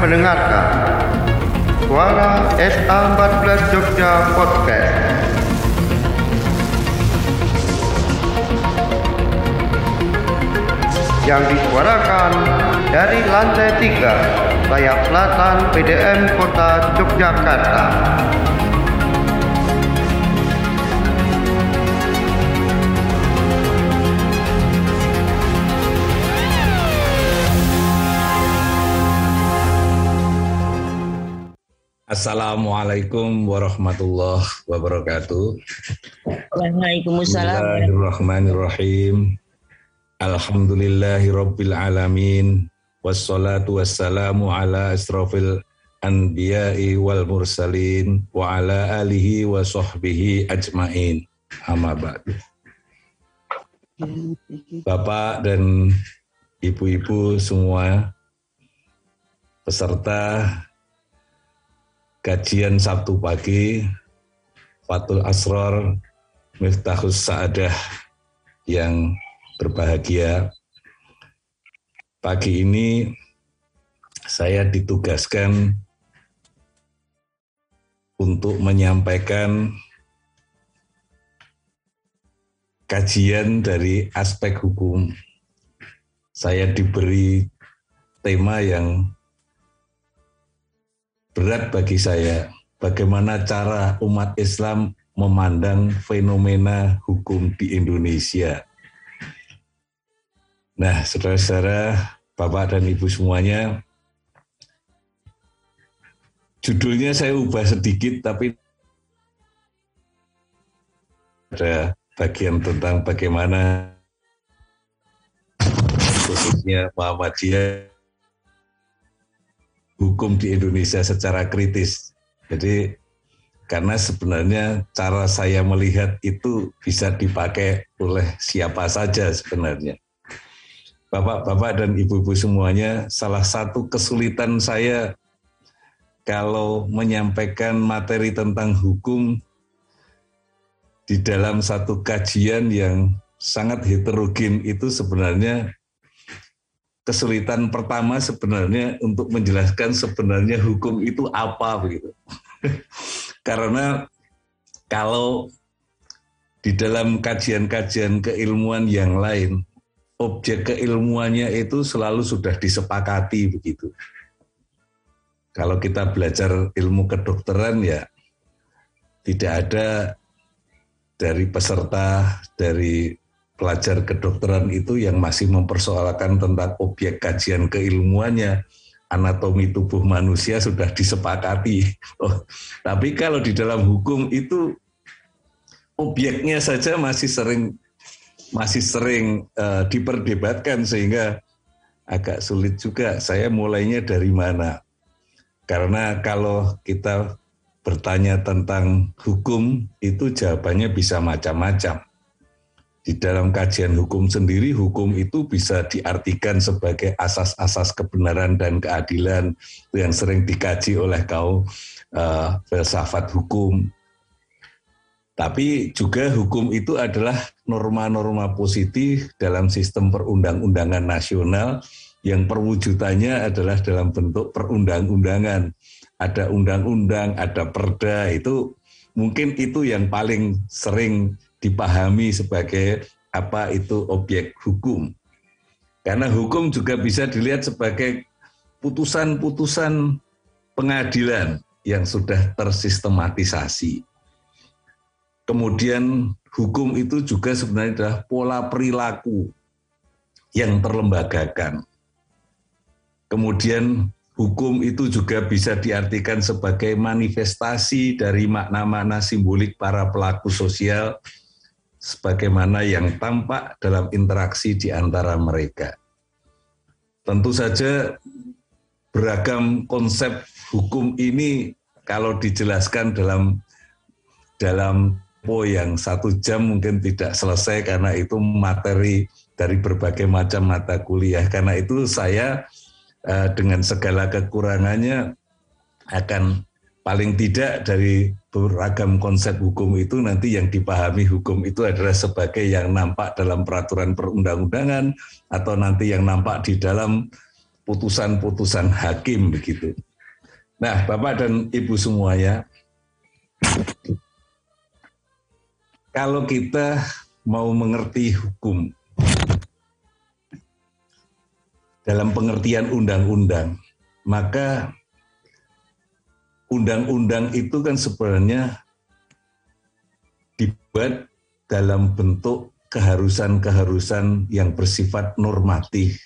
Mendengarkan Suara SA14 Jogja Podcast. Yang disuarakan dari lantai 3 sayap selatan PDM Kota Yogyakarta. Assalamualaikum warahmatullahi wabarakatuh. Waalaikumsalam. Bismillahirrahmanirrahim. Alhamdulillahi rabbil alamin. Wassalatu wassalamu ala asrafil anbiya'i wal mursalin wa ala alihi wa sahbihi ajmain. Amma ba'du. Bapak dan ibu-ibu semua peserta kajian Sabtu pagi Fatul Asror Miftahus Sa'adah yang berbahagia. Pagi ini saya ditugaskan untuk menyampaikan kajian dari aspek hukum. Saya diberi tema yang berat bagi saya bagaimana cara umat Islam memandang fenomena hukum di Indonesia. Nah, saudara-saudara, Bapak dan Ibu semuanya, judulnya saya ubah sedikit, tapi ada bagian tentang bagaimana khususnya Muhammadiyah hukum di Indonesia secara kritis. Jadi karena sebenarnya cara saya melihat itu bisa dipakai oleh siapa saja sebenarnya. Bapak-bapak dan ibu-ibu semuanya, salah satu kesulitan saya kalau menyampaikan materi tentang hukum di dalam satu kajian yang sangat heterogen itu sebenarnya kesulitan pertama sebenarnya untuk menjelaskan sebenarnya hukum itu apa begitu. Karena kalau di dalam kajian-kajian keilmuan yang lain, objek keilmuannya itu selalu sudah disepakati begitu. Kalau kita belajar ilmu kedokteran ya tidak ada dari peserta dari pelajar kedokteran itu yang masih mempersoalkan tentang objek kajian keilmuannya anatomi tubuh manusia sudah disepakati. Oh, tapi kalau di dalam hukum itu objeknya saja masih sering masih sering uh, diperdebatkan sehingga agak sulit juga saya mulainya dari mana. Karena kalau kita bertanya tentang hukum itu jawabannya bisa macam-macam di dalam kajian hukum sendiri, hukum itu bisa diartikan sebagai asas-asas kebenaran dan keadilan yang sering dikaji oleh kaum uh, filsafat hukum. Tapi juga hukum itu adalah norma-norma positif dalam sistem perundang-undangan nasional yang perwujudannya adalah dalam bentuk perundang-undangan. Ada undang-undang, ada perda, itu mungkin itu yang paling sering dipahami sebagai apa itu objek hukum. Karena hukum juga bisa dilihat sebagai putusan-putusan pengadilan yang sudah tersistematisasi. Kemudian hukum itu juga sebenarnya adalah pola perilaku yang terlembagakan. Kemudian hukum itu juga bisa diartikan sebagai manifestasi dari makna-makna simbolik para pelaku sosial sebagaimana yang tampak dalam interaksi di antara mereka. Tentu saja beragam konsep hukum ini kalau dijelaskan dalam dalam po yang satu jam mungkin tidak selesai karena itu materi dari berbagai macam mata kuliah. Karena itu saya eh, dengan segala kekurangannya akan paling tidak dari beragam konsep hukum itu nanti yang dipahami hukum itu adalah sebagai yang nampak dalam peraturan perundang-undangan atau nanti yang nampak di dalam putusan-putusan hakim begitu. Nah, Bapak dan Ibu semuanya, kalau kita mau mengerti hukum dalam pengertian undang-undang, maka undang-undang itu kan sebenarnya dibuat dalam bentuk keharusan-keharusan yang bersifat normatif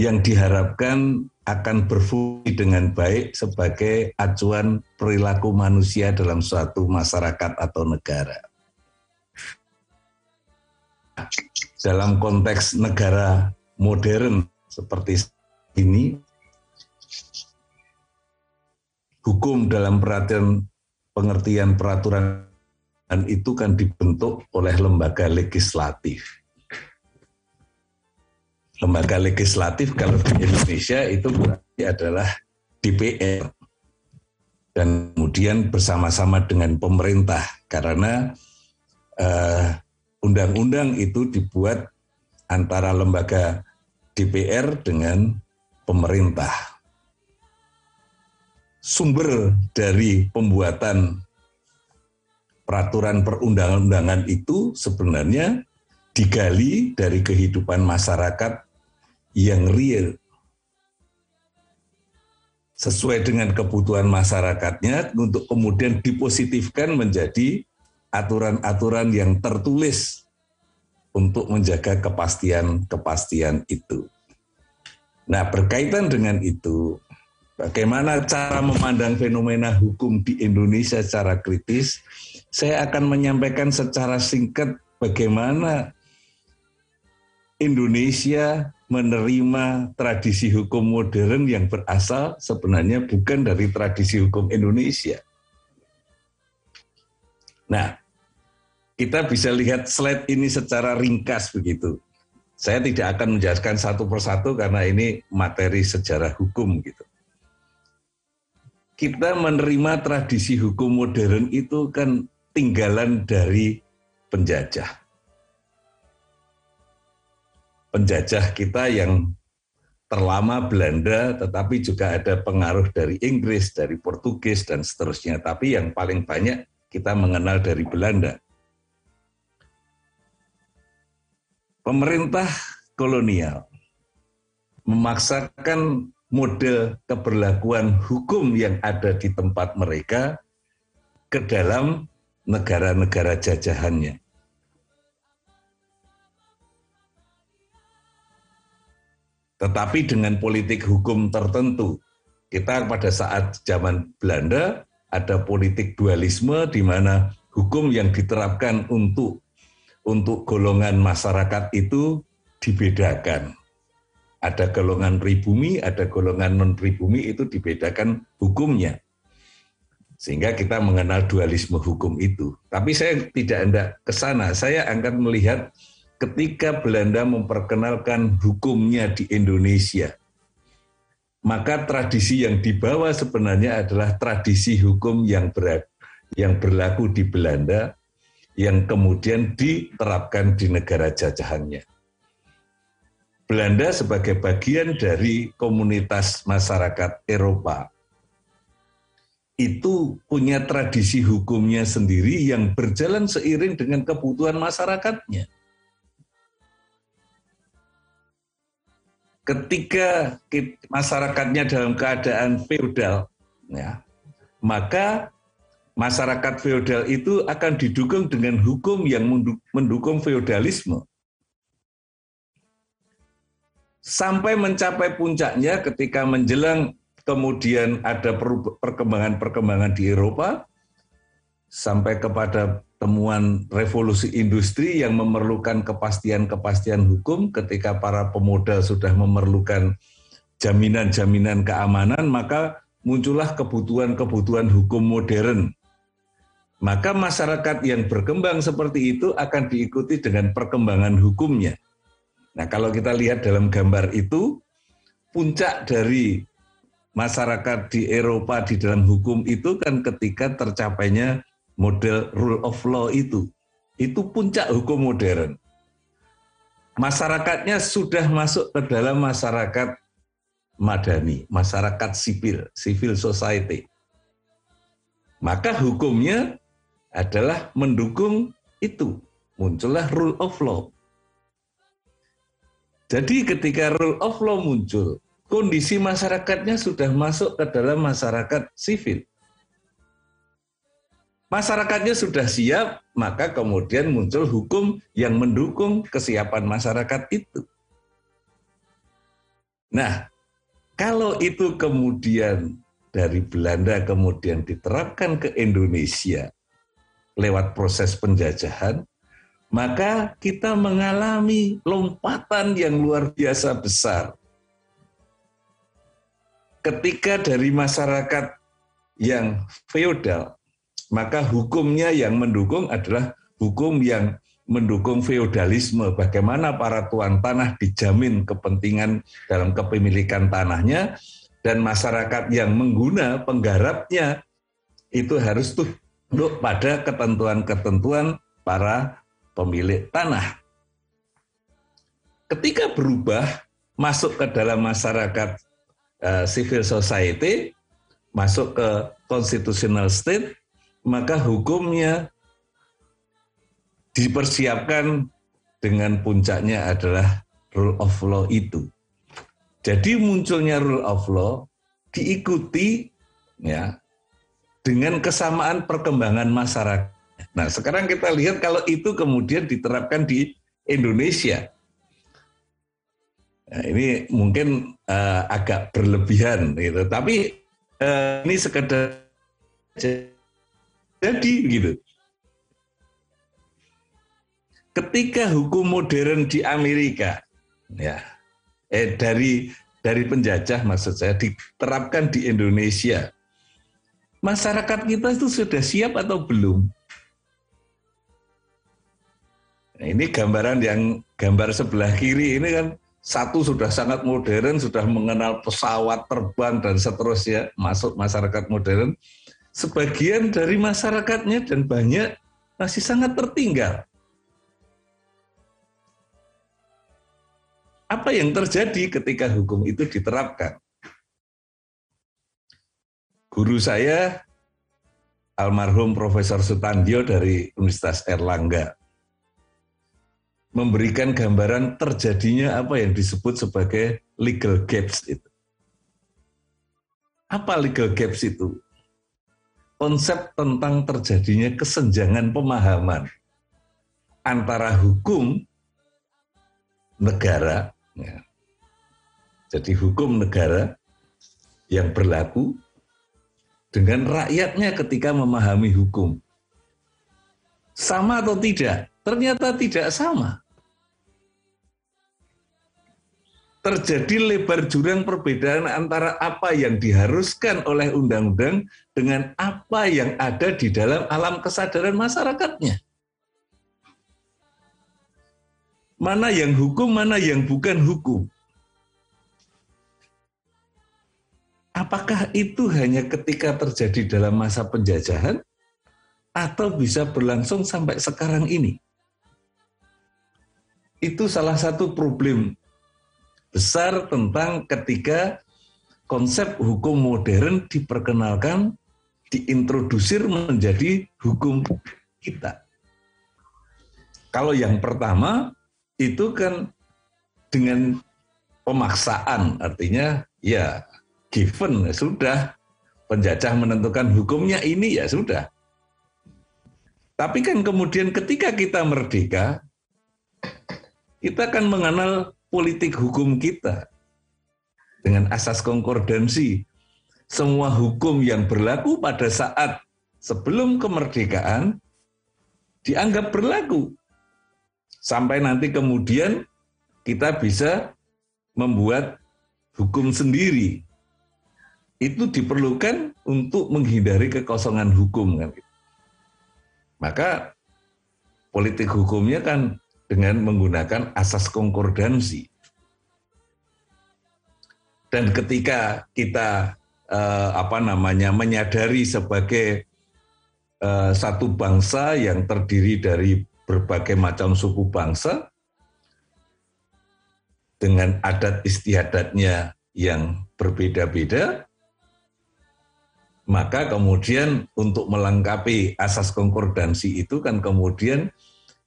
yang diharapkan akan berfungsi dengan baik sebagai acuan perilaku manusia dalam suatu masyarakat atau negara. Dalam konteks negara modern seperti ini, hukum dalam perhatian pengertian peraturan itu kan dibentuk oleh lembaga legislatif lembaga legislatif kalau di Indonesia itu berarti adalah DPR dan kemudian bersama-sama dengan pemerintah karena eh, undang-undang itu dibuat antara lembaga DPR dengan pemerintah. Sumber dari pembuatan peraturan perundang-undangan itu sebenarnya digali dari kehidupan masyarakat yang real sesuai dengan kebutuhan masyarakatnya untuk kemudian dipositifkan menjadi aturan-aturan yang tertulis untuk menjaga kepastian-kepastian itu. Nah, berkaitan dengan itu, bagaimana cara memandang fenomena hukum di Indonesia secara kritis, saya akan menyampaikan secara singkat bagaimana Indonesia menerima tradisi hukum modern yang berasal sebenarnya bukan dari tradisi hukum Indonesia. Nah, kita bisa lihat slide ini secara ringkas begitu. Saya tidak akan menjelaskan satu persatu karena ini materi sejarah hukum gitu. Kita menerima tradisi hukum modern itu kan tinggalan dari penjajah penjajah kita yang terlama Belanda, tetapi juga ada pengaruh dari Inggris, dari Portugis, dan seterusnya. Tapi yang paling banyak kita mengenal dari Belanda. Pemerintah kolonial memaksakan model keberlakuan hukum yang ada di tempat mereka ke dalam negara-negara jajahannya. Tetapi dengan politik hukum tertentu, kita pada saat zaman Belanda ada politik dualisme di mana hukum yang diterapkan untuk untuk golongan masyarakat itu dibedakan. Ada golongan pribumi, ada golongan non pribumi itu dibedakan hukumnya. Sehingga kita mengenal dualisme hukum itu. Tapi saya tidak hendak ke sana. Saya akan melihat ketika Belanda memperkenalkan hukumnya di Indonesia, maka tradisi yang dibawa sebenarnya adalah tradisi hukum yang ber, yang berlaku di Belanda yang kemudian diterapkan di negara jajahannya. Belanda sebagai bagian dari komunitas masyarakat Eropa itu punya tradisi hukumnya sendiri yang berjalan seiring dengan kebutuhan masyarakatnya. ketika masyarakatnya dalam keadaan feodal, ya, maka masyarakat feodal itu akan didukung dengan hukum yang mendukung feodalisme. Sampai mencapai puncaknya ketika menjelang kemudian ada perkembangan-perkembangan di Eropa, sampai kepada temuan revolusi industri yang memerlukan kepastian-kepastian hukum ketika para pemodal sudah memerlukan jaminan-jaminan keamanan, maka muncullah kebutuhan-kebutuhan hukum modern. Maka masyarakat yang berkembang seperti itu akan diikuti dengan perkembangan hukumnya. Nah, kalau kita lihat dalam gambar itu, puncak dari masyarakat di Eropa di dalam hukum itu kan ketika tercapainya model rule of law itu. Itu puncak hukum modern. Masyarakatnya sudah masuk ke dalam masyarakat madani, masyarakat sipil, civil society. Maka hukumnya adalah mendukung itu. Muncullah rule of law. Jadi ketika rule of law muncul, kondisi masyarakatnya sudah masuk ke dalam masyarakat sipil. Masyarakatnya sudah siap, maka kemudian muncul hukum yang mendukung kesiapan masyarakat itu. Nah, kalau itu kemudian dari Belanda kemudian diterapkan ke Indonesia lewat proses penjajahan, maka kita mengalami lompatan yang luar biasa besar. Ketika dari masyarakat yang feodal, maka hukumnya yang mendukung adalah hukum yang mendukung feodalisme, bagaimana para tuan tanah dijamin kepentingan dalam kepemilikan tanahnya, dan masyarakat yang mengguna penggarapnya itu harus tunduk pada ketentuan-ketentuan para pemilik tanah. Ketika berubah masuk ke dalam masyarakat uh, civil society, masuk ke constitutional state, maka hukumnya dipersiapkan dengan puncaknya adalah rule of law itu. Jadi munculnya rule of law diikuti ya dengan kesamaan perkembangan masyarakat. Nah, sekarang kita lihat kalau itu kemudian diterapkan di Indonesia. Nah, ini mungkin uh, agak berlebihan gitu, tapi uh, ini sekedar jadi gitu. Ketika hukum modern di Amerika ya eh dari dari penjajah maksud saya diterapkan di Indonesia masyarakat kita itu sudah siap atau belum nah, ini gambaran yang gambar sebelah kiri ini kan satu sudah sangat modern sudah mengenal pesawat terbang dan seterusnya masuk masyarakat modern. Sebagian dari masyarakatnya dan banyak masih sangat tertinggal. Apa yang terjadi ketika hukum itu diterapkan? Guru saya, almarhum Profesor Sutandio dari Universitas Erlangga, memberikan gambaran terjadinya apa yang disebut sebagai legal gaps itu. Apa legal gaps itu? Konsep tentang terjadinya kesenjangan pemahaman antara hukum negara Ya. Jadi hukum negara yang berlaku dengan rakyatnya ketika memahami hukum. Sama atau tidak? Ternyata tidak sama. Terjadi lebar jurang perbedaan antara apa yang diharuskan oleh undang-undang dengan apa yang ada di dalam alam kesadaran masyarakatnya. mana yang hukum, mana yang bukan hukum. Apakah itu hanya ketika terjadi dalam masa penjajahan atau bisa berlangsung sampai sekarang ini? Itu salah satu problem besar tentang ketika konsep hukum modern diperkenalkan, diintrodusir menjadi hukum kita. Kalau yang pertama, itu kan dengan pemaksaan artinya ya given ya sudah penjajah menentukan hukumnya ini ya sudah tapi kan kemudian ketika kita merdeka kita akan mengenal politik hukum kita dengan asas konkordansi semua hukum yang berlaku pada saat sebelum kemerdekaan dianggap berlaku sampai nanti kemudian kita bisa membuat hukum sendiri. Itu diperlukan untuk menghindari kekosongan hukum kan. Maka politik hukumnya kan dengan menggunakan asas konkordansi. Dan ketika kita eh, apa namanya menyadari sebagai eh, satu bangsa yang terdiri dari berbagai macam suku bangsa dengan adat istiadatnya yang berbeda-beda, maka kemudian untuk melengkapi asas konkordansi itu kan kemudian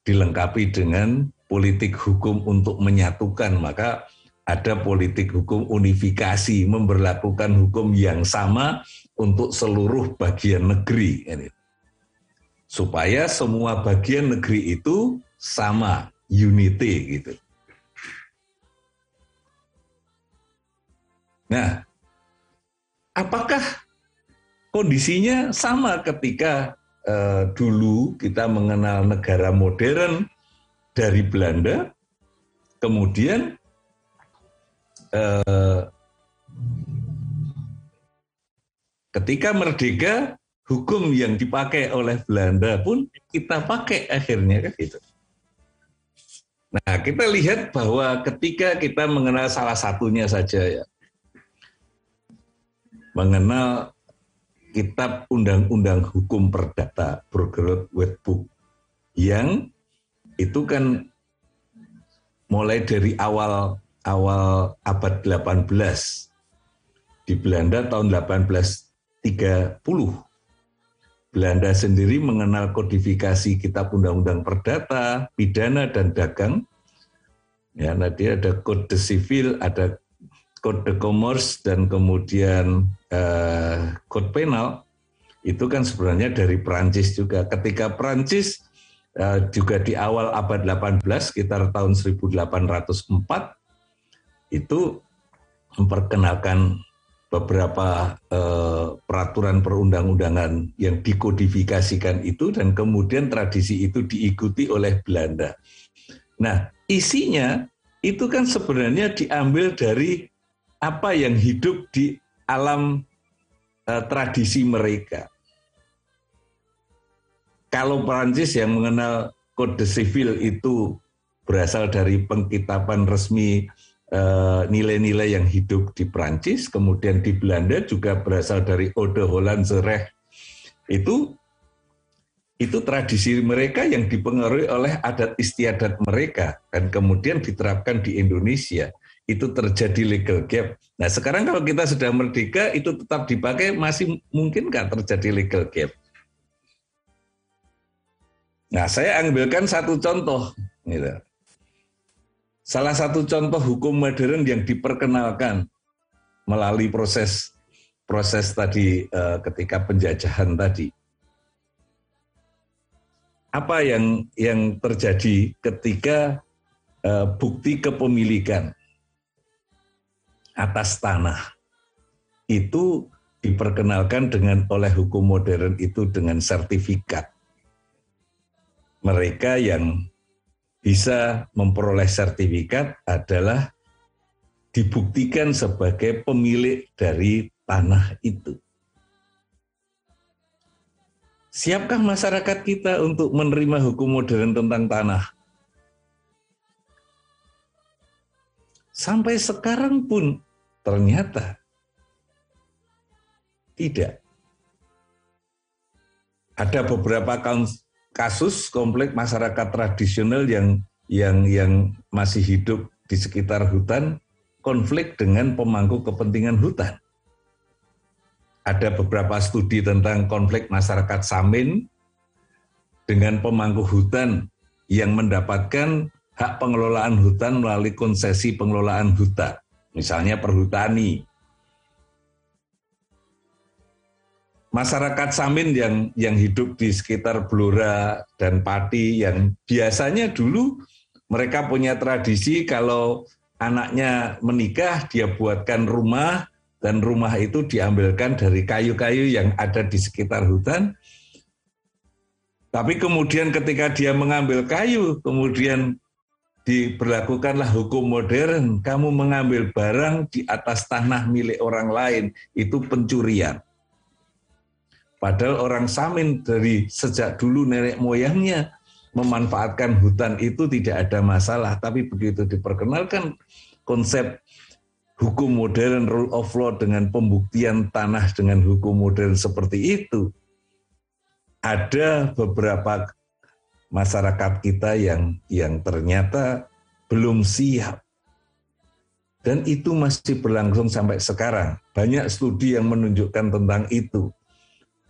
dilengkapi dengan politik hukum untuk menyatukan, maka ada politik hukum unifikasi, memberlakukan hukum yang sama untuk seluruh bagian negeri. Supaya semua bagian negeri itu sama, unity gitu. Nah, apakah kondisinya sama ketika eh, dulu kita mengenal negara modern dari Belanda, kemudian eh, ketika merdeka hukum yang dipakai oleh Belanda pun kita pakai akhirnya kan gitu. Nah, kita lihat bahwa ketika kita mengenal salah satunya saja ya, mengenal kitab Undang-Undang Hukum Perdata Burger Wetbook yang itu kan mulai dari awal awal abad 18 di Belanda tahun 1830 Belanda sendiri mengenal kodifikasi kitab undang-undang perdata, pidana dan dagang. Ya, nanti ada kode sivil, ada kode commerce dan kemudian eh, kode penal itu kan sebenarnya dari Perancis juga. Ketika Perancis eh, juga di awal abad 18 sekitar tahun 1804 itu memperkenalkan beberapa eh, peraturan perundang-undangan yang dikodifikasikan itu dan kemudian tradisi itu diikuti oleh Belanda. Nah, isinya itu kan sebenarnya diambil dari apa yang hidup di alam uh, tradisi mereka. Kalau Perancis yang mengenal kode sivil itu berasal dari pengkitapan resmi eh, nilai-nilai uh, yang hidup di Perancis, kemudian di Belanda juga berasal dari Ode Hollandse Recht. Itu itu tradisi mereka yang dipengaruhi oleh adat istiadat mereka dan kemudian diterapkan di Indonesia itu terjadi legal gap. Nah sekarang kalau kita sudah merdeka itu tetap dipakai masih mungkin nggak terjadi legal gap? Nah saya ambilkan satu contoh. Gitu. Salah satu contoh hukum modern yang diperkenalkan melalui proses proses tadi eh, ketika penjajahan tadi. Apa yang yang terjadi ketika eh, bukti kepemilikan atas tanah itu diperkenalkan dengan oleh hukum modern itu dengan sertifikat. Mereka yang bisa memperoleh sertifikat adalah dibuktikan sebagai pemilik dari tanah itu. Siapkah masyarakat kita untuk menerima hukum modern tentang tanah? Sampai sekarang pun ternyata tidak. Ada beberapa kasus komplek masyarakat tradisional yang yang yang masih hidup di sekitar hutan konflik dengan pemangku kepentingan hutan. Ada beberapa studi tentang konflik masyarakat Samin dengan pemangku hutan yang mendapatkan hak pengelolaan hutan melalui konsesi pengelolaan hutan, misalnya perhutani. Masyarakat Samin yang yang hidup di sekitar Blora dan Pati yang biasanya dulu mereka punya tradisi kalau anaknya menikah dia buatkan rumah dan rumah itu diambilkan dari kayu-kayu yang ada di sekitar hutan. Tapi kemudian ketika dia mengambil kayu, kemudian diberlakukanlah hukum modern, kamu mengambil barang di atas tanah milik orang lain, itu pencurian. Padahal orang Samin dari sejak dulu nenek moyangnya memanfaatkan hutan itu tidak ada masalah, tapi begitu diperkenalkan konsep hukum modern rule of law dengan pembuktian tanah dengan hukum modern seperti itu, ada beberapa masyarakat kita yang yang ternyata belum siap Dan itu masih berlangsung sampai sekarang. Banyak studi yang menunjukkan tentang itu.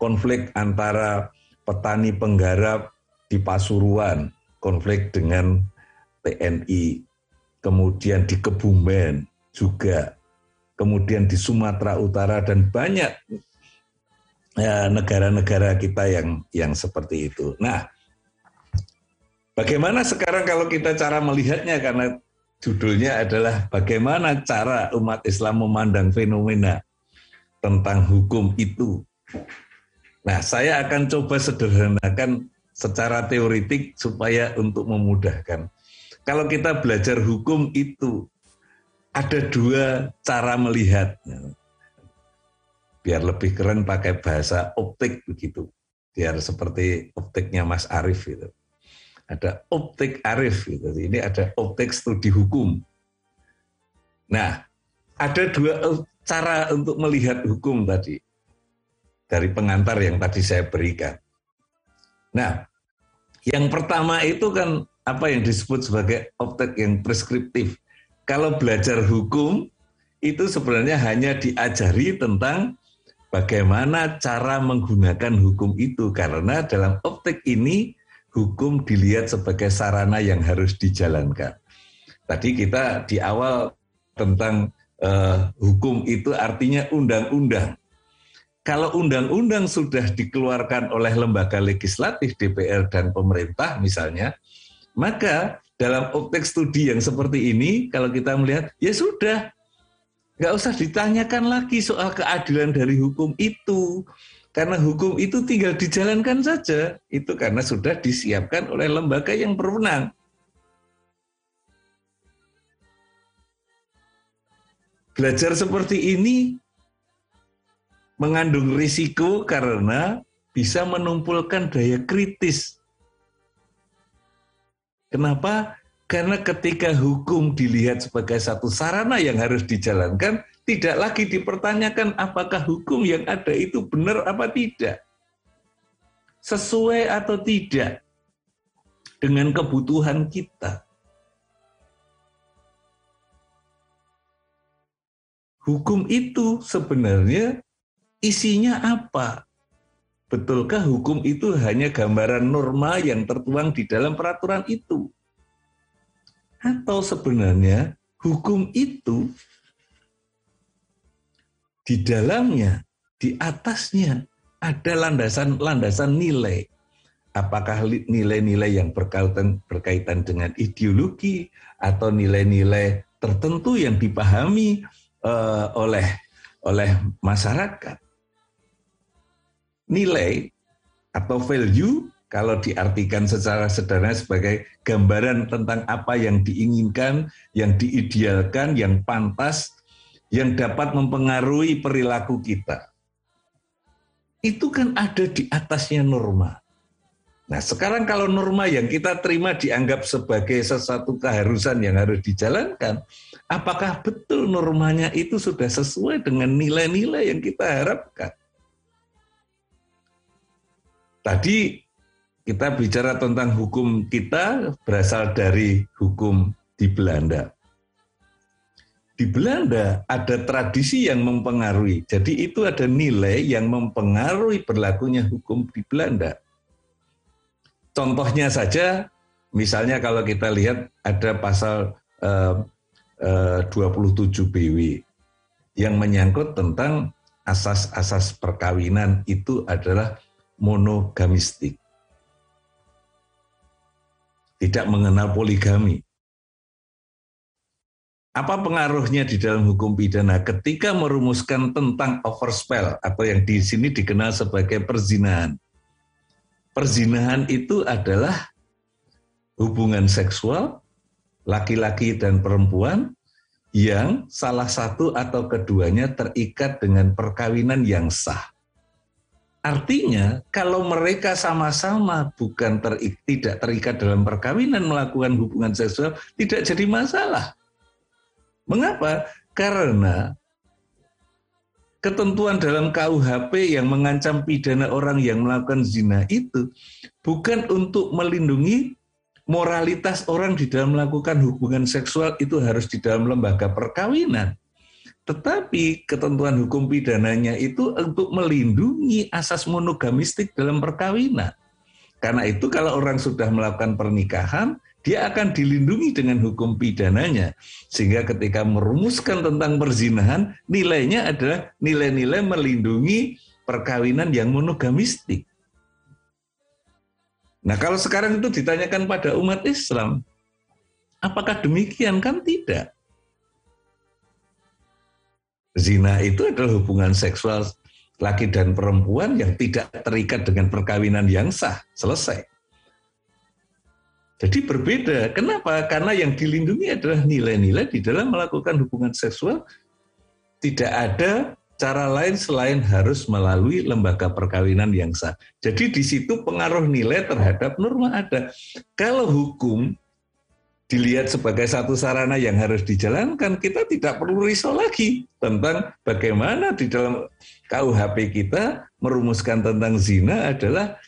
Konflik antara petani penggarap di Pasuruan, konflik dengan TNI, kemudian di Kebumen juga, kemudian di Sumatera Utara dan banyak ya, negara-negara kita yang yang seperti itu. Nah, bagaimana sekarang kalau kita cara melihatnya karena judulnya adalah bagaimana cara umat Islam memandang fenomena tentang hukum itu. Nah, saya akan coba sederhanakan secara teoritik supaya untuk memudahkan. Kalau kita belajar hukum itu ada dua cara melihat. Biar lebih keren pakai bahasa optik begitu. Biar seperti optiknya Mas Arief itu ada optik arif gitu. Ini ada optik studi hukum. Nah, ada dua cara untuk melihat hukum tadi dari pengantar yang tadi saya berikan. Nah, yang pertama itu kan apa yang disebut sebagai optik yang preskriptif. Kalau belajar hukum itu sebenarnya hanya diajari tentang bagaimana cara menggunakan hukum itu karena dalam optik ini hukum dilihat sebagai sarana yang harus dijalankan. Tadi kita di awal tentang uh, hukum itu artinya undang-undang. Kalau undang-undang sudah dikeluarkan oleh lembaga legislatif DPR dan pemerintah misalnya, maka dalam optik studi yang seperti ini, kalau kita melihat, ya sudah, nggak usah ditanyakan lagi soal keadilan dari hukum itu. Karena hukum itu tinggal dijalankan saja. Itu karena sudah disiapkan oleh lembaga yang berwenang. Belajar seperti ini mengandung risiko karena bisa menumpulkan daya kritis. Kenapa? Karena ketika hukum dilihat sebagai satu sarana yang harus dijalankan, tidak lagi dipertanyakan apakah hukum yang ada itu benar apa tidak. Sesuai atau tidak dengan kebutuhan kita. Hukum itu sebenarnya isinya apa? Betulkah hukum itu hanya gambaran norma yang tertuang di dalam peraturan itu? Atau sebenarnya hukum itu di dalamnya, di atasnya ada landasan-landasan nilai. Apakah nilai-nilai yang berkaitan berkaitan dengan ideologi atau nilai-nilai tertentu yang dipahami uh, oleh oleh masyarakat. Nilai atau value kalau diartikan secara sederhana sebagai gambaran tentang apa yang diinginkan, yang diidealkan, yang pantas yang dapat mempengaruhi perilaku kita. Itu kan ada di atasnya norma. Nah, sekarang kalau norma yang kita terima dianggap sebagai sesuatu keharusan yang harus dijalankan, apakah betul normanya itu sudah sesuai dengan nilai-nilai yang kita harapkan? Tadi kita bicara tentang hukum kita berasal dari hukum di Belanda di Belanda ada tradisi yang mempengaruhi. Jadi itu ada nilai yang mempengaruhi berlakunya hukum di Belanda. Contohnya saja, misalnya kalau kita lihat ada pasal eh, eh, 27 BW yang menyangkut tentang asas-asas perkawinan itu adalah monogamistik. Tidak mengenal poligami. Apa pengaruhnya di dalam hukum pidana ketika merumuskan tentang overspell atau yang di sini dikenal sebagai perzinahan? Perzinahan itu adalah hubungan seksual laki-laki dan perempuan yang salah satu atau keduanya terikat dengan perkawinan yang sah. Artinya, kalau mereka sama-sama bukan terik, tidak terikat dalam perkawinan melakukan hubungan seksual, tidak jadi masalah. Mengapa? Karena ketentuan dalam KUHP yang mengancam pidana orang yang melakukan zina itu bukan untuk melindungi moralitas orang di dalam melakukan hubungan seksual itu harus di dalam lembaga perkawinan. Tetapi ketentuan hukum pidananya itu untuk melindungi asas monogamistik dalam perkawinan. Karena itu kalau orang sudah melakukan pernikahan, dia akan dilindungi dengan hukum pidananya. Sehingga ketika merumuskan tentang perzinahan, nilainya adalah nilai-nilai melindungi perkawinan yang monogamistik. Nah kalau sekarang itu ditanyakan pada umat Islam, apakah demikian? Kan tidak. Zina itu adalah hubungan seksual laki dan perempuan yang tidak terikat dengan perkawinan yang sah, selesai. Jadi berbeda. Kenapa? Karena yang dilindungi adalah nilai-nilai di dalam melakukan hubungan seksual. Tidak ada cara lain selain harus melalui lembaga perkawinan yang sah. Jadi di situ pengaruh nilai terhadap norma ada. Kalau hukum dilihat sebagai satu sarana yang harus dijalankan, kita tidak perlu risau lagi tentang bagaimana di dalam KUHP kita merumuskan tentang zina adalah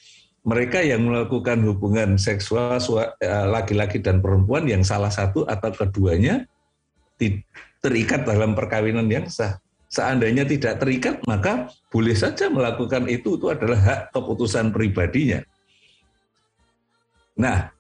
mereka yang melakukan hubungan seksual eh, laki-laki dan perempuan yang salah satu atau keduanya terikat dalam perkawinan yang sah. Seandainya tidak terikat, maka boleh saja melakukan itu. Itu adalah hak keputusan pribadinya. Nah,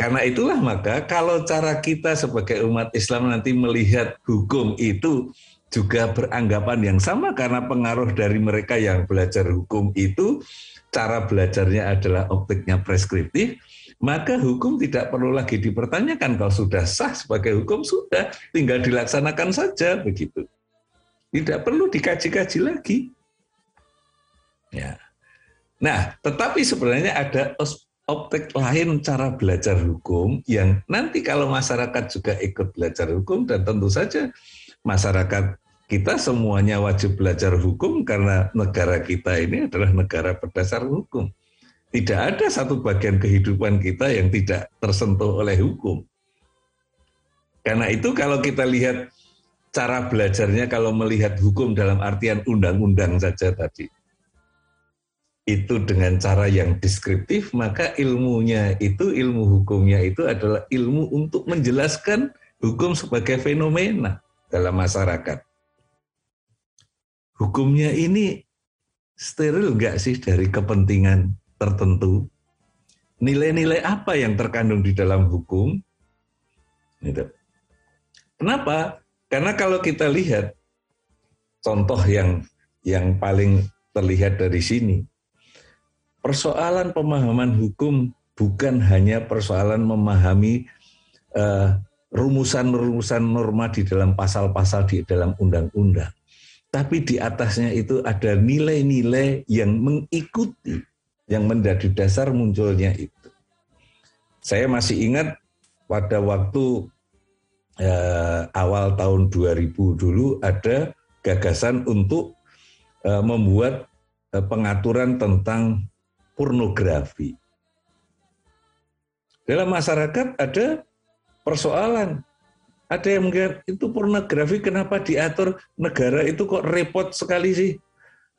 karena itulah maka kalau cara kita sebagai umat Islam nanti melihat hukum itu juga beranggapan yang sama karena pengaruh dari mereka yang belajar hukum itu cara belajarnya adalah optiknya preskriptif, maka hukum tidak perlu lagi dipertanyakan. Kalau sudah sah sebagai hukum, sudah tinggal dilaksanakan saja begitu. Tidak perlu dikaji-kaji lagi. Ya. Nah, tetapi sebenarnya ada optik lain cara belajar hukum yang nanti kalau masyarakat juga ikut belajar hukum dan tentu saja masyarakat kita semuanya wajib belajar hukum karena negara kita ini adalah negara berdasar hukum. Tidak ada satu bagian kehidupan kita yang tidak tersentuh oleh hukum. Karena itu kalau kita lihat cara belajarnya kalau melihat hukum dalam artian undang-undang saja tadi. Itu dengan cara yang deskriptif, maka ilmunya itu, ilmu hukumnya itu adalah ilmu untuk menjelaskan hukum sebagai fenomena dalam masyarakat hukumnya ini steril nggak sih dari kepentingan tertentu? Nilai-nilai apa yang terkandung di dalam hukum? Gitu. Kenapa? Karena kalau kita lihat contoh yang yang paling terlihat dari sini, persoalan pemahaman hukum bukan hanya persoalan memahami uh, rumusan-rumusan norma di dalam pasal-pasal di dalam undang-undang tapi di atasnya itu ada nilai-nilai yang mengikuti, yang menjadi dasar munculnya itu. Saya masih ingat pada waktu eh, awal tahun 2000 dulu ada gagasan untuk eh, membuat eh, pengaturan tentang pornografi. Dalam masyarakat ada persoalan ada yang mungkin itu pornografi kenapa diatur negara itu kok repot sekali sih,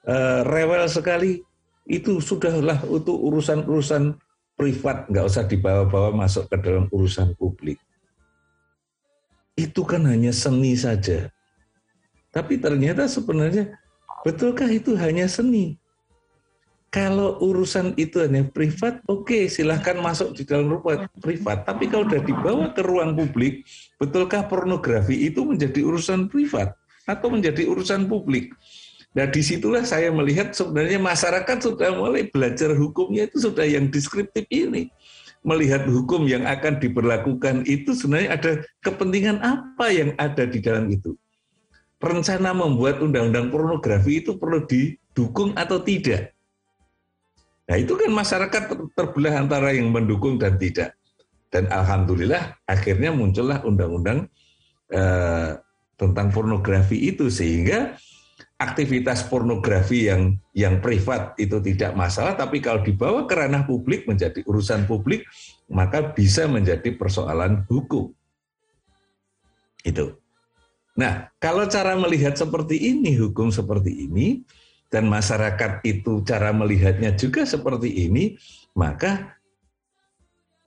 uh, rewel sekali. Itu sudahlah untuk urusan-urusan privat, nggak usah dibawa-bawa masuk ke dalam urusan publik. Itu kan hanya seni saja. Tapi ternyata sebenarnya betulkah itu hanya seni? Kalau urusan itu hanya privat, oke okay, silahkan masuk di dalam ruang privat. Tapi kalau sudah dibawa ke ruang publik, betulkah pornografi itu menjadi urusan privat atau menjadi urusan publik? Nah di situlah saya melihat sebenarnya masyarakat sudah mulai belajar hukumnya itu sudah yang deskriptif ini. Melihat hukum yang akan diberlakukan itu sebenarnya ada kepentingan apa yang ada di dalam itu. Rencana membuat undang-undang pornografi itu perlu didukung atau tidak Nah itu kan masyarakat terbelah antara yang mendukung dan tidak. Dan alhamdulillah akhirnya muncullah undang-undang eh, tentang pornografi itu sehingga aktivitas pornografi yang yang privat itu tidak masalah, tapi kalau dibawa ke ranah publik menjadi urusan publik maka bisa menjadi persoalan hukum. Itu. Nah, kalau cara melihat seperti ini, hukum seperti ini, dan masyarakat itu cara melihatnya juga seperti ini, maka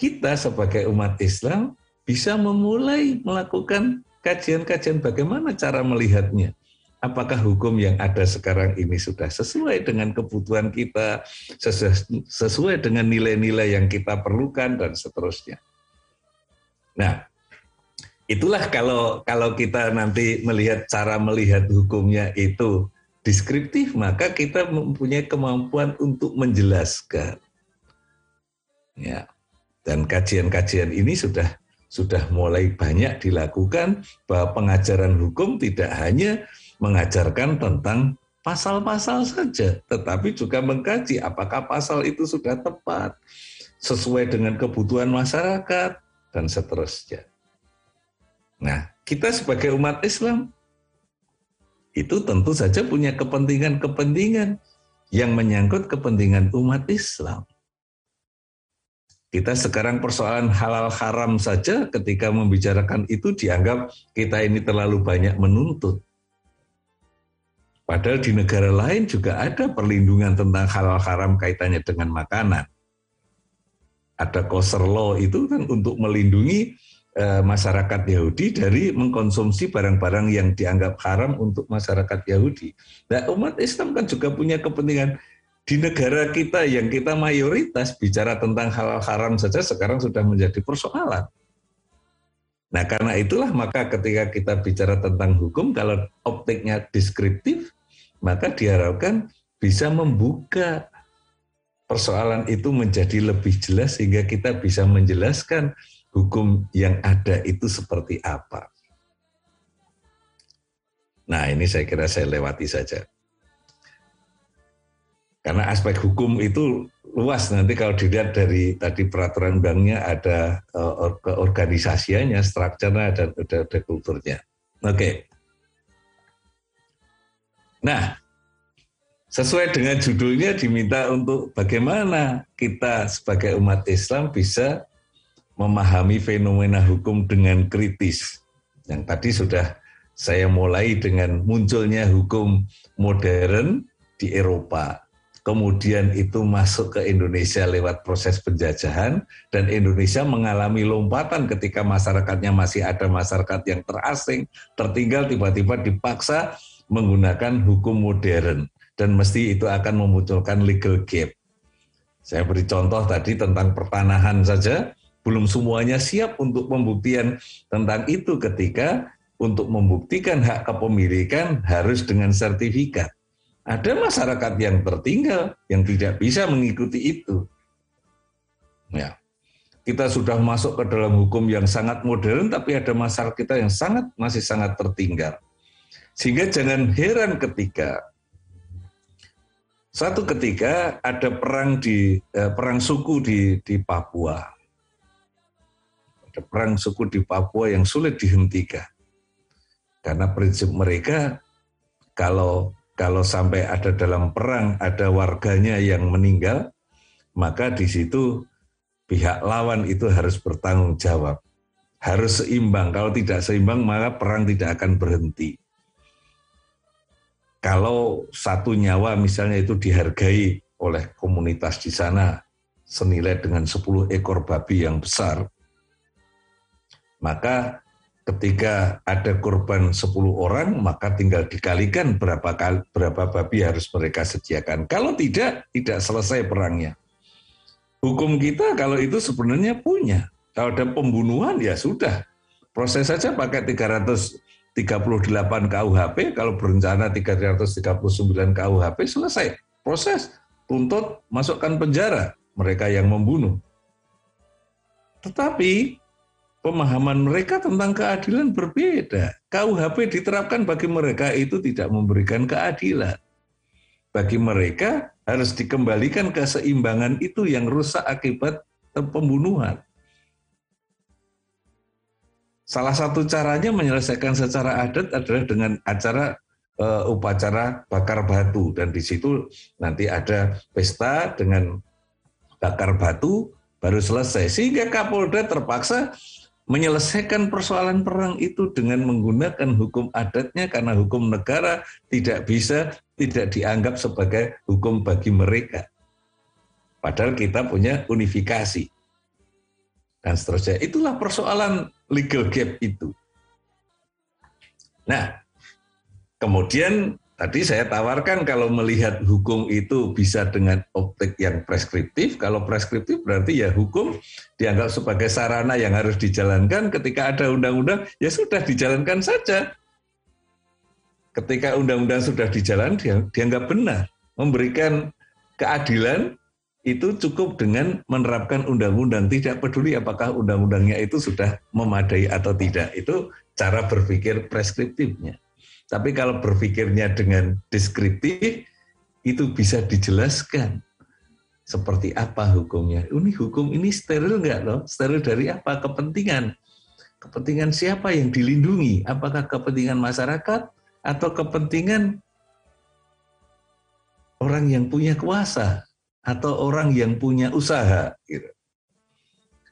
kita sebagai umat Islam bisa memulai melakukan kajian-kajian bagaimana cara melihatnya. Apakah hukum yang ada sekarang ini sudah sesuai dengan kebutuhan kita, sesuai dengan nilai-nilai yang kita perlukan dan seterusnya. Nah, itulah kalau kalau kita nanti melihat cara melihat hukumnya itu deskriptif, maka kita mempunyai kemampuan untuk menjelaskan. Ya. Dan kajian-kajian ini sudah sudah mulai banyak dilakukan bahwa pengajaran hukum tidak hanya mengajarkan tentang pasal-pasal saja, tetapi juga mengkaji apakah pasal itu sudah tepat, sesuai dengan kebutuhan masyarakat, dan seterusnya. Nah, kita sebagai umat Islam itu tentu saja punya kepentingan-kepentingan yang menyangkut kepentingan umat Islam. Kita sekarang persoalan halal haram saja ketika membicarakan itu dianggap kita ini terlalu banyak menuntut. Padahal di negara lain juga ada perlindungan tentang halal haram kaitannya dengan makanan ada kosher law itu kan untuk melindungi masyarakat Yahudi dari mengkonsumsi barang-barang yang dianggap haram untuk masyarakat Yahudi. Nah, umat Islam kan juga punya kepentingan di negara kita yang kita mayoritas bicara tentang halal haram saja sekarang sudah menjadi persoalan. Nah, karena itulah maka ketika kita bicara tentang hukum kalau optiknya deskriptif, maka diharapkan bisa membuka persoalan itu menjadi lebih jelas sehingga kita bisa menjelaskan hukum yang ada itu seperti apa. Nah, ini saya kira saya lewati saja. Karena aspek hukum itu luas nanti kalau dilihat dari tadi peraturan banknya ada uh, strukturnya dan ada, ada kulturnya. Oke. Okay. Nah, sesuai dengan judulnya diminta untuk bagaimana kita sebagai umat Islam bisa memahami fenomena hukum dengan kritis. Yang tadi sudah saya mulai dengan munculnya hukum modern di Eropa. Kemudian itu masuk ke Indonesia lewat proses penjajahan dan Indonesia mengalami lompatan ketika masyarakatnya masih ada masyarakat yang terasing, tertinggal tiba-tiba dipaksa menggunakan hukum modern dan mesti itu akan memunculkan legal gap. Saya beri contoh tadi tentang pertanahan saja, belum semuanya siap untuk pembuktian tentang itu ketika untuk membuktikan hak kepemilikan harus dengan sertifikat. Ada masyarakat yang tertinggal yang tidak bisa mengikuti itu. Ya. Kita sudah masuk ke dalam hukum yang sangat modern tapi ada masyarakat kita yang sangat masih sangat tertinggal. Sehingga jangan heran ketika satu ketika ada perang di eh, perang suku di di Papua. Ada perang suku di Papua yang sulit dihentikan. Karena prinsip mereka kalau kalau sampai ada dalam perang ada warganya yang meninggal, maka di situ pihak lawan itu harus bertanggung jawab. Harus seimbang. Kalau tidak seimbang maka perang tidak akan berhenti kalau satu nyawa misalnya itu dihargai oleh komunitas di sana senilai dengan 10 ekor babi yang besar, maka ketika ada korban 10 orang, maka tinggal dikalikan berapa kali, berapa babi harus mereka sediakan. Kalau tidak, tidak selesai perangnya. Hukum kita kalau itu sebenarnya punya. Kalau ada pembunuhan ya sudah. Proses saja pakai 300 38 KUHP, kalau berencana 339 KUHP selesai. Proses, tuntut, masukkan penjara mereka yang membunuh. Tetapi pemahaman mereka tentang keadilan berbeda. KUHP diterapkan bagi mereka itu tidak memberikan keadilan. Bagi mereka harus dikembalikan keseimbangan itu yang rusak akibat pembunuhan. Salah satu caranya menyelesaikan secara adat adalah dengan acara uh, upacara bakar batu dan di situ nanti ada pesta dengan bakar batu baru selesai sehingga Kapolda terpaksa menyelesaikan persoalan perang itu dengan menggunakan hukum adatnya karena hukum negara tidak bisa tidak dianggap sebagai hukum bagi mereka. Padahal kita punya unifikasi. dan seterusnya. Itulah persoalan legal gap itu. Nah, kemudian tadi saya tawarkan kalau melihat hukum itu bisa dengan optik yang preskriptif. Kalau preskriptif berarti ya hukum dianggap sebagai sarana yang harus dijalankan. Ketika ada undang-undang, ya sudah dijalankan saja. Ketika undang-undang sudah dijalankan, dia dianggap benar. Memberikan keadilan itu cukup dengan menerapkan undang-undang, tidak peduli apakah undang-undangnya itu sudah memadai atau tidak. Itu cara berpikir preskriptifnya. Tapi kalau berpikirnya dengan deskriptif, itu bisa dijelaskan seperti apa hukumnya. Ini hukum ini steril nggak loh? Steril dari apa? Kepentingan. Kepentingan siapa yang dilindungi? Apakah kepentingan masyarakat atau kepentingan orang yang punya kuasa? atau orang yang punya usaha. Gitu.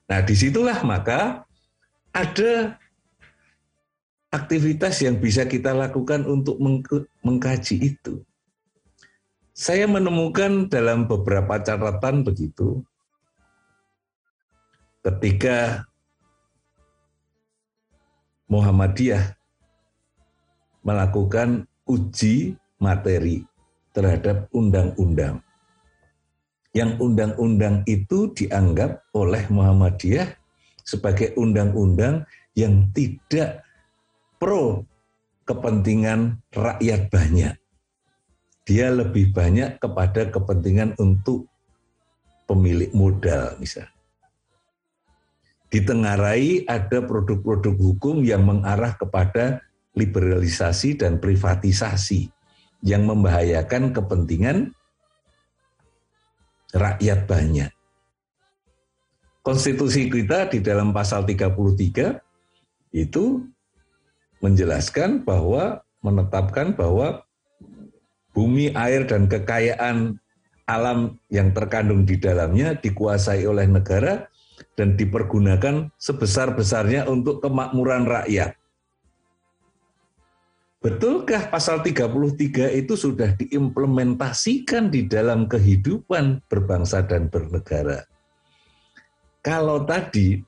Nah di situlah maka ada aktivitas yang bisa kita lakukan untuk mengkaji itu. Saya menemukan dalam beberapa catatan begitu, ketika Muhammadiyah melakukan uji materi terhadap undang-undang yang undang-undang itu dianggap oleh Muhammadiyah sebagai undang-undang yang tidak pro kepentingan rakyat banyak. Dia lebih banyak kepada kepentingan untuk pemilik modal misalnya. Ditengarai ada produk-produk hukum yang mengarah kepada liberalisasi dan privatisasi yang membahayakan kepentingan rakyat banyak. Konstitusi kita di dalam pasal 33 itu menjelaskan bahwa menetapkan bahwa bumi, air dan kekayaan alam yang terkandung di dalamnya dikuasai oleh negara dan dipergunakan sebesar-besarnya untuk kemakmuran rakyat. Betulkah pasal 33 itu sudah diimplementasikan di dalam kehidupan berbangsa dan bernegara? Kalau tadi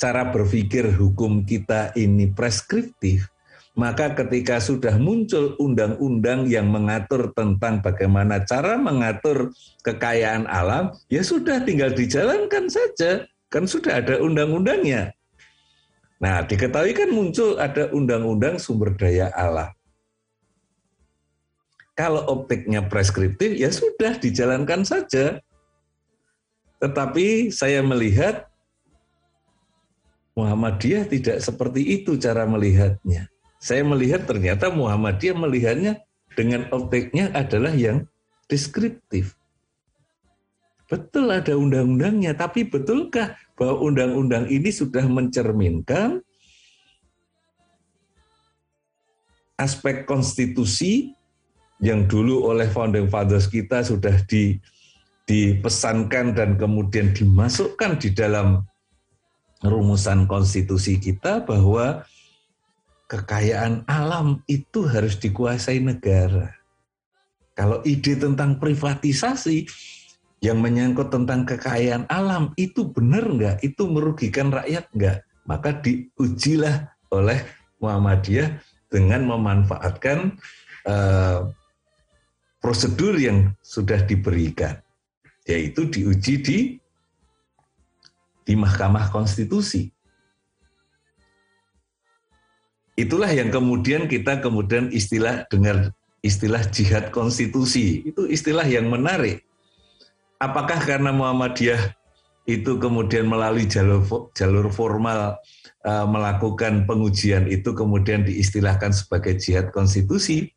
cara berpikir hukum kita ini preskriptif, maka ketika sudah muncul undang-undang yang mengatur tentang bagaimana cara mengatur kekayaan alam, ya sudah tinggal dijalankan saja. Kan sudah ada undang-undangnya. Nah, diketahui kan muncul ada undang-undang sumber daya alam. Kalau optiknya preskriptif, ya sudah dijalankan saja. Tetapi saya melihat Muhammadiyah tidak seperti itu cara melihatnya. Saya melihat ternyata Muhammadiyah melihatnya dengan optiknya adalah yang deskriptif. Betul ada undang-undangnya, tapi betulkah bahwa undang-undang ini sudah mencerminkan aspek konstitusi yang dulu oleh founding fathers kita sudah di, dipesankan dan kemudian dimasukkan di dalam rumusan konstitusi kita bahwa kekayaan alam itu harus dikuasai negara. Kalau ide tentang privatisasi yang menyangkut tentang kekayaan alam itu benar nggak? Itu merugikan rakyat nggak? Maka diujilah oleh Muhammadiyah dengan memanfaatkan uh, prosedur yang sudah diberikan, yaitu diuji di di Mahkamah Konstitusi. Itulah yang kemudian kita kemudian istilah dengar istilah jihad konstitusi. Itu istilah yang menarik apakah karena Muhammadiyah itu kemudian melalui jalur jalur formal uh, melakukan pengujian itu kemudian diistilahkan sebagai jihad konstitusi?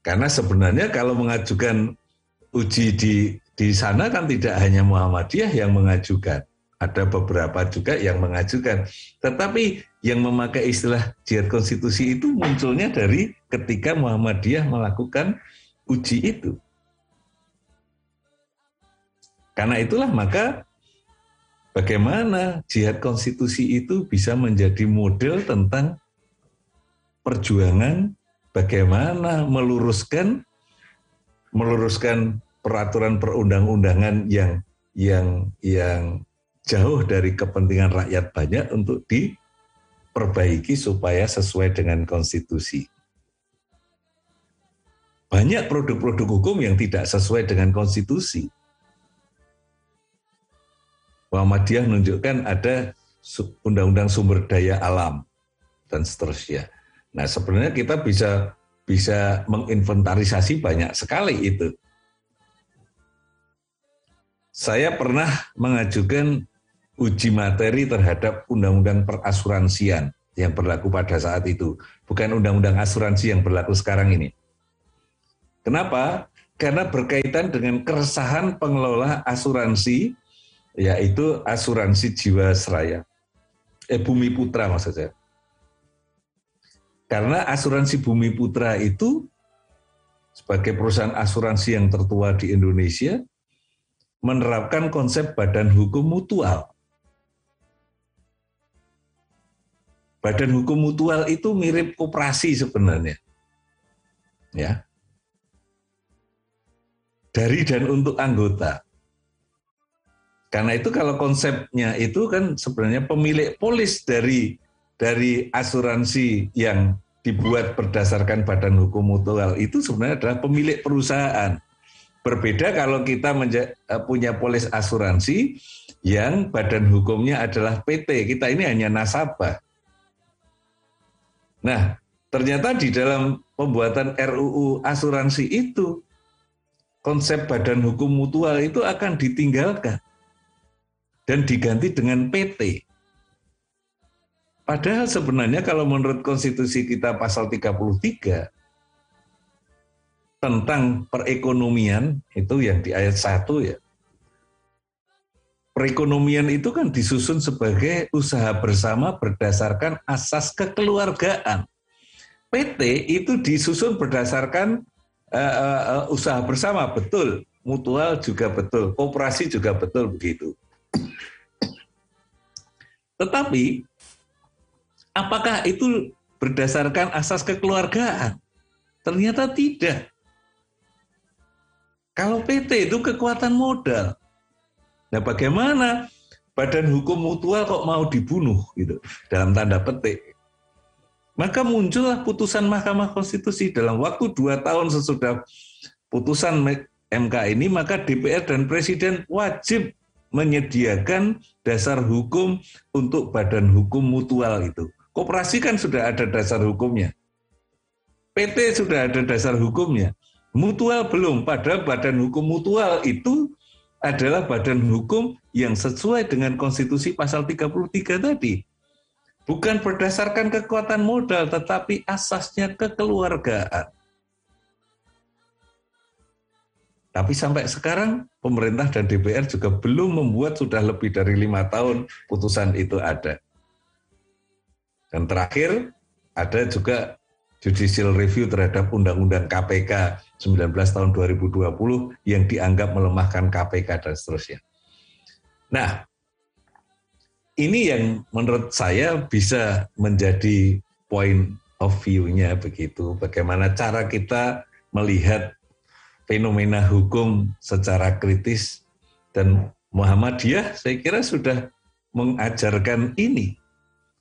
Karena sebenarnya kalau mengajukan uji di di sana kan tidak hanya Muhammadiyah yang mengajukan, ada beberapa juga yang mengajukan. Tetapi yang memakai istilah jihad konstitusi itu munculnya dari ketika Muhammadiyah melakukan uji itu. Karena itulah maka bagaimana jihad konstitusi itu bisa menjadi model tentang perjuangan bagaimana meluruskan meluruskan peraturan perundang-undangan yang yang yang jauh dari kepentingan rakyat banyak untuk diperbaiki supaya sesuai dengan konstitusi. Banyak produk-produk hukum yang tidak sesuai dengan konstitusi. Muhammadiyah menunjukkan ada undang-undang sumber daya alam dan seterusnya. Nah, sebenarnya kita bisa bisa menginventarisasi banyak sekali itu. Saya pernah mengajukan uji materi terhadap undang-undang perasuransian yang berlaku pada saat itu, bukan undang-undang asuransi yang berlaku sekarang ini. Kenapa? Karena berkaitan dengan keresahan pengelola asuransi, yaitu asuransi Jiwasraya, eh Bumi Putra maksud saya. Karena asuransi Bumi Putra itu sebagai perusahaan asuransi yang tertua di Indonesia menerapkan konsep badan hukum mutual. Badan hukum mutual itu mirip koperasi sebenarnya. Ya dari dan untuk anggota. Karena itu kalau konsepnya itu kan sebenarnya pemilik polis dari dari asuransi yang dibuat berdasarkan badan hukum mutual itu sebenarnya adalah pemilik perusahaan. Berbeda kalau kita eh, punya polis asuransi yang badan hukumnya adalah PT. Kita ini hanya nasabah. Nah, ternyata di dalam pembuatan RUU asuransi itu konsep badan hukum mutual itu akan ditinggalkan dan diganti dengan PT. Padahal sebenarnya kalau menurut konstitusi kita pasal 33 tentang perekonomian itu yang di ayat 1 ya. Perekonomian itu kan disusun sebagai usaha bersama berdasarkan asas kekeluargaan. PT itu disusun berdasarkan uh, uh, usaha bersama betul, mutual juga betul, kooperasi juga betul begitu. Tetapi apakah itu berdasarkan asas kekeluargaan? Ternyata tidak. Kalau PT itu kekuatan modal. Nah, bagaimana badan hukum mutual kok mau dibunuh gitu dalam tanda petik? Maka muncullah putusan Mahkamah Konstitusi dalam waktu dua tahun sesudah putusan MK ini, maka DPR dan Presiden wajib menyediakan dasar hukum untuk badan hukum mutual itu. Koperasi kan sudah ada dasar hukumnya. PT sudah ada dasar hukumnya. Mutual belum, padahal badan hukum mutual itu adalah badan hukum yang sesuai dengan konstitusi pasal 33 tadi bukan berdasarkan kekuatan modal, tetapi asasnya kekeluargaan. Tapi sampai sekarang pemerintah dan DPR juga belum membuat sudah lebih dari lima tahun putusan itu ada. Dan terakhir ada juga judicial review terhadap Undang-Undang KPK 19 tahun 2020 yang dianggap melemahkan KPK dan seterusnya. Nah, ini yang menurut saya bisa menjadi point of view-nya begitu. Bagaimana cara kita melihat fenomena hukum secara kritis dan Muhammadiyah saya kira sudah mengajarkan ini.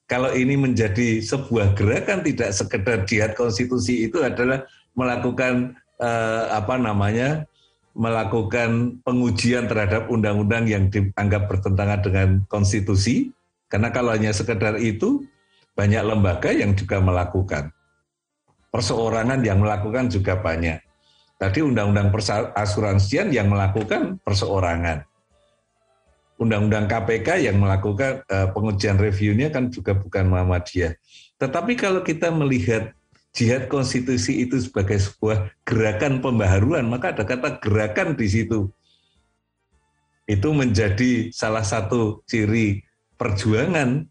Kalau ini menjadi sebuah gerakan tidak sekedar jihad konstitusi itu adalah melakukan eh, apa namanya melakukan pengujian terhadap undang-undang yang dianggap bertentangan dengan konstitusi, karena kalau hanya sekedar itu, banyak lembaga yang juga melakukan. Perseorangan yang melakukan juga banyak. Tadi undang-undang asuransian yang melakukan perseorangan. Undang-undang KPK yang melakukan uh, pengujian reviewnya kan juga bukan Muhammadiyah. Tetapi kalau kita melihat jihad konstitusi itu sebagai sebuah gerakan pembaharuan, maka ada kata gerakan di situ. Itu menjadi salah satu ciri perjuangan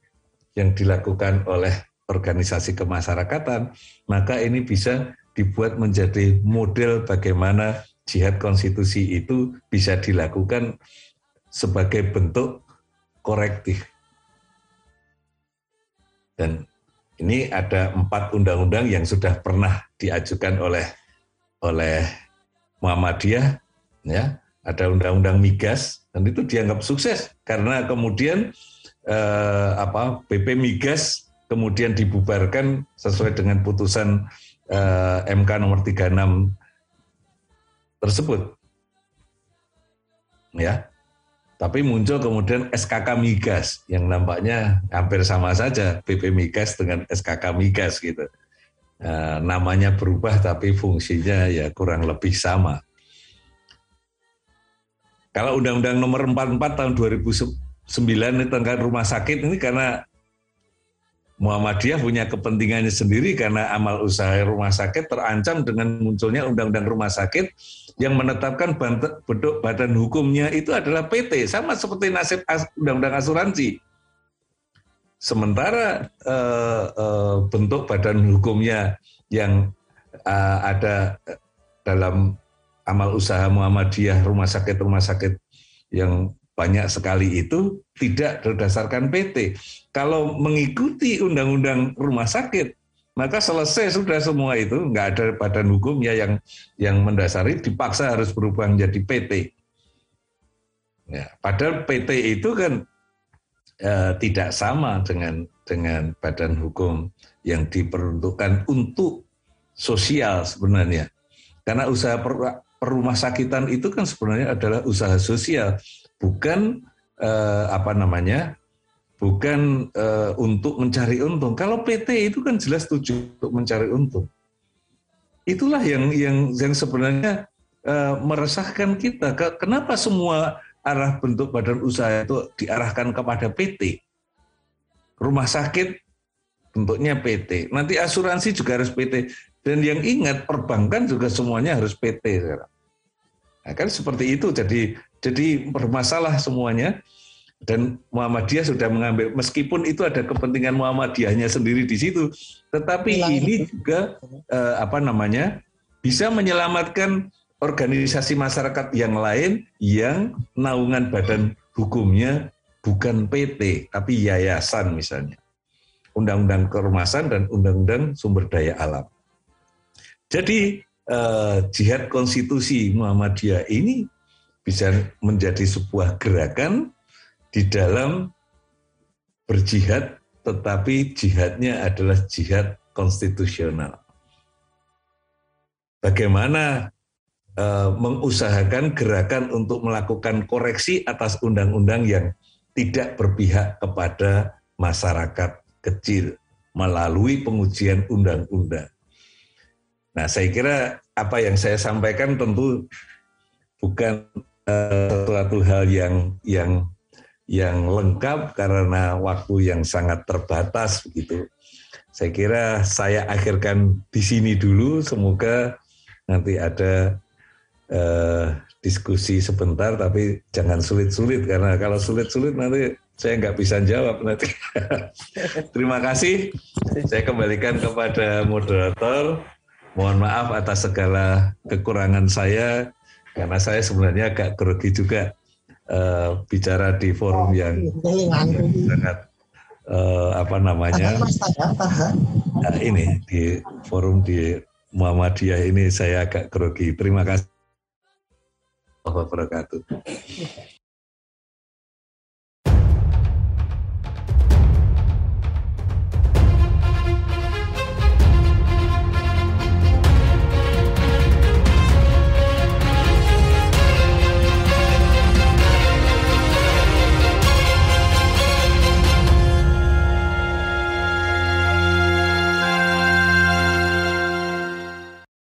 yang dilakukan oleh organisasi kemasyarakatan, maka ini bisa dibuat menjadi model bagaimana jihad konstitusi itu bisa dilakukan sebagai bentuk korektif. Dan ini ada empat undang-undang yang sudah pernah diajukan oleh oleh Muhammadiyah, ya ada undang-undang migas dan itu dianggap sukses karena kemudian eh, apa BP migas kemudian dibubarkan sesuai dengan putusan eh, MK nomor 36 tersebut. Ya. Tapi muncul kemudian SKK migas yang nampaknya hampir sama saja BP migas dengan SKK migas gitu. Eh, namanya berubah tapi fungsinya ya kurang lebih sama. Kalau Undang-Undang Nomor 44 tahun 2009 tentang rumah sakit ini karena Muhammadiyah punya kepentingannya sendiri karena amal usaha rumah sakit terancam dengan munculnya undang-undang rumah sakit yang menetapkan bentuk badan hukumnya itu adalah PT sama seperti nasib undang-undang asuransi. Sementara eh, eh, bentuk badan hukumnya yang eh, ada dalam amal usaha Muhammadiyah rumah sakit rumah sakit yang banyak sekali itu tidak berdasarkan PT. Kalau mengikuti undang-undang rumah sakit, maka selesai sudah semua itu, nggak ada badan hukumnya yang yang mendasari dipaksa harus berubah menjadi PT. Ya, padahal PT itu kan eh, tidak sama dengan dengan badan hukum yang diperuntukkan untuk sosial sebenarnya. Karena usaha per, perumah sakitan itu kan sebenarnya adalah usaha sosial bukan eh, apa namanya bukan eh, untuk mencari untung. Kalau PT itu kan jelas tujuh untuk mencari untung. Itulah yang yang yang sebenarnya eh, meresahkan kita. Kenapa semua arah bentuk badan usaha itu diarahkan kepada PT? Rumah sakit bentuknya PT. Nanti asuransi juga harus PT. Dan yang ingat perbankan juga semuanya harus PT sekarang. Nah, kan seperti itu. Jadi jadi bermasalah semuanya dan Muhammadiyah sudah mengambil meskipun itu ada kepentingan Muhammadiyahnya sendiri di situ, tetapi ini juga eh, apa namanya bisa menyelamatkan organisasi masyarakat yang lain yang naungan badan hukumnya bukan PT tapi yayasan misalnya. Undang-undang kerumasan dan undang-undang sumber daya alam. Jadi eh, jihad konstitusi Muhammadiyah ini bisa menjadi sebuah gerakan di dalam berjihad tetapi jihadnya adalah jihad konstitusional. Bagaimana e, mengusahakan gerakan untuk melakukan koreksi atas undang-undang yang tidak berpihak kepada masyarakat kecil melalui pengujian undang-undang. Nah, saya kira apa yang saya sampaikan tentu bukan sesuatu hal yang yang yang lengkap karena waktu yang sangat terbatas begitu. Saya kira saya akhirkan di sini dulu. Semoga nanti ada eh, diskusi sebentar, tapi jangan sulit-sulit karena kalau sulit-sulit nanti saya nggak bisa jawab nanti. Terima kasih. Saya kembalikan kepada moderator. Mohon maaf atas segala kekurangan saya karena saya sebenarnya agak grogi juga uh, bicara di forum oh, yang sangat uh, apa namanya uh, ini di forum di Muhammadiyah ini saya agak grogi. Terima kasih. wabarakatuh.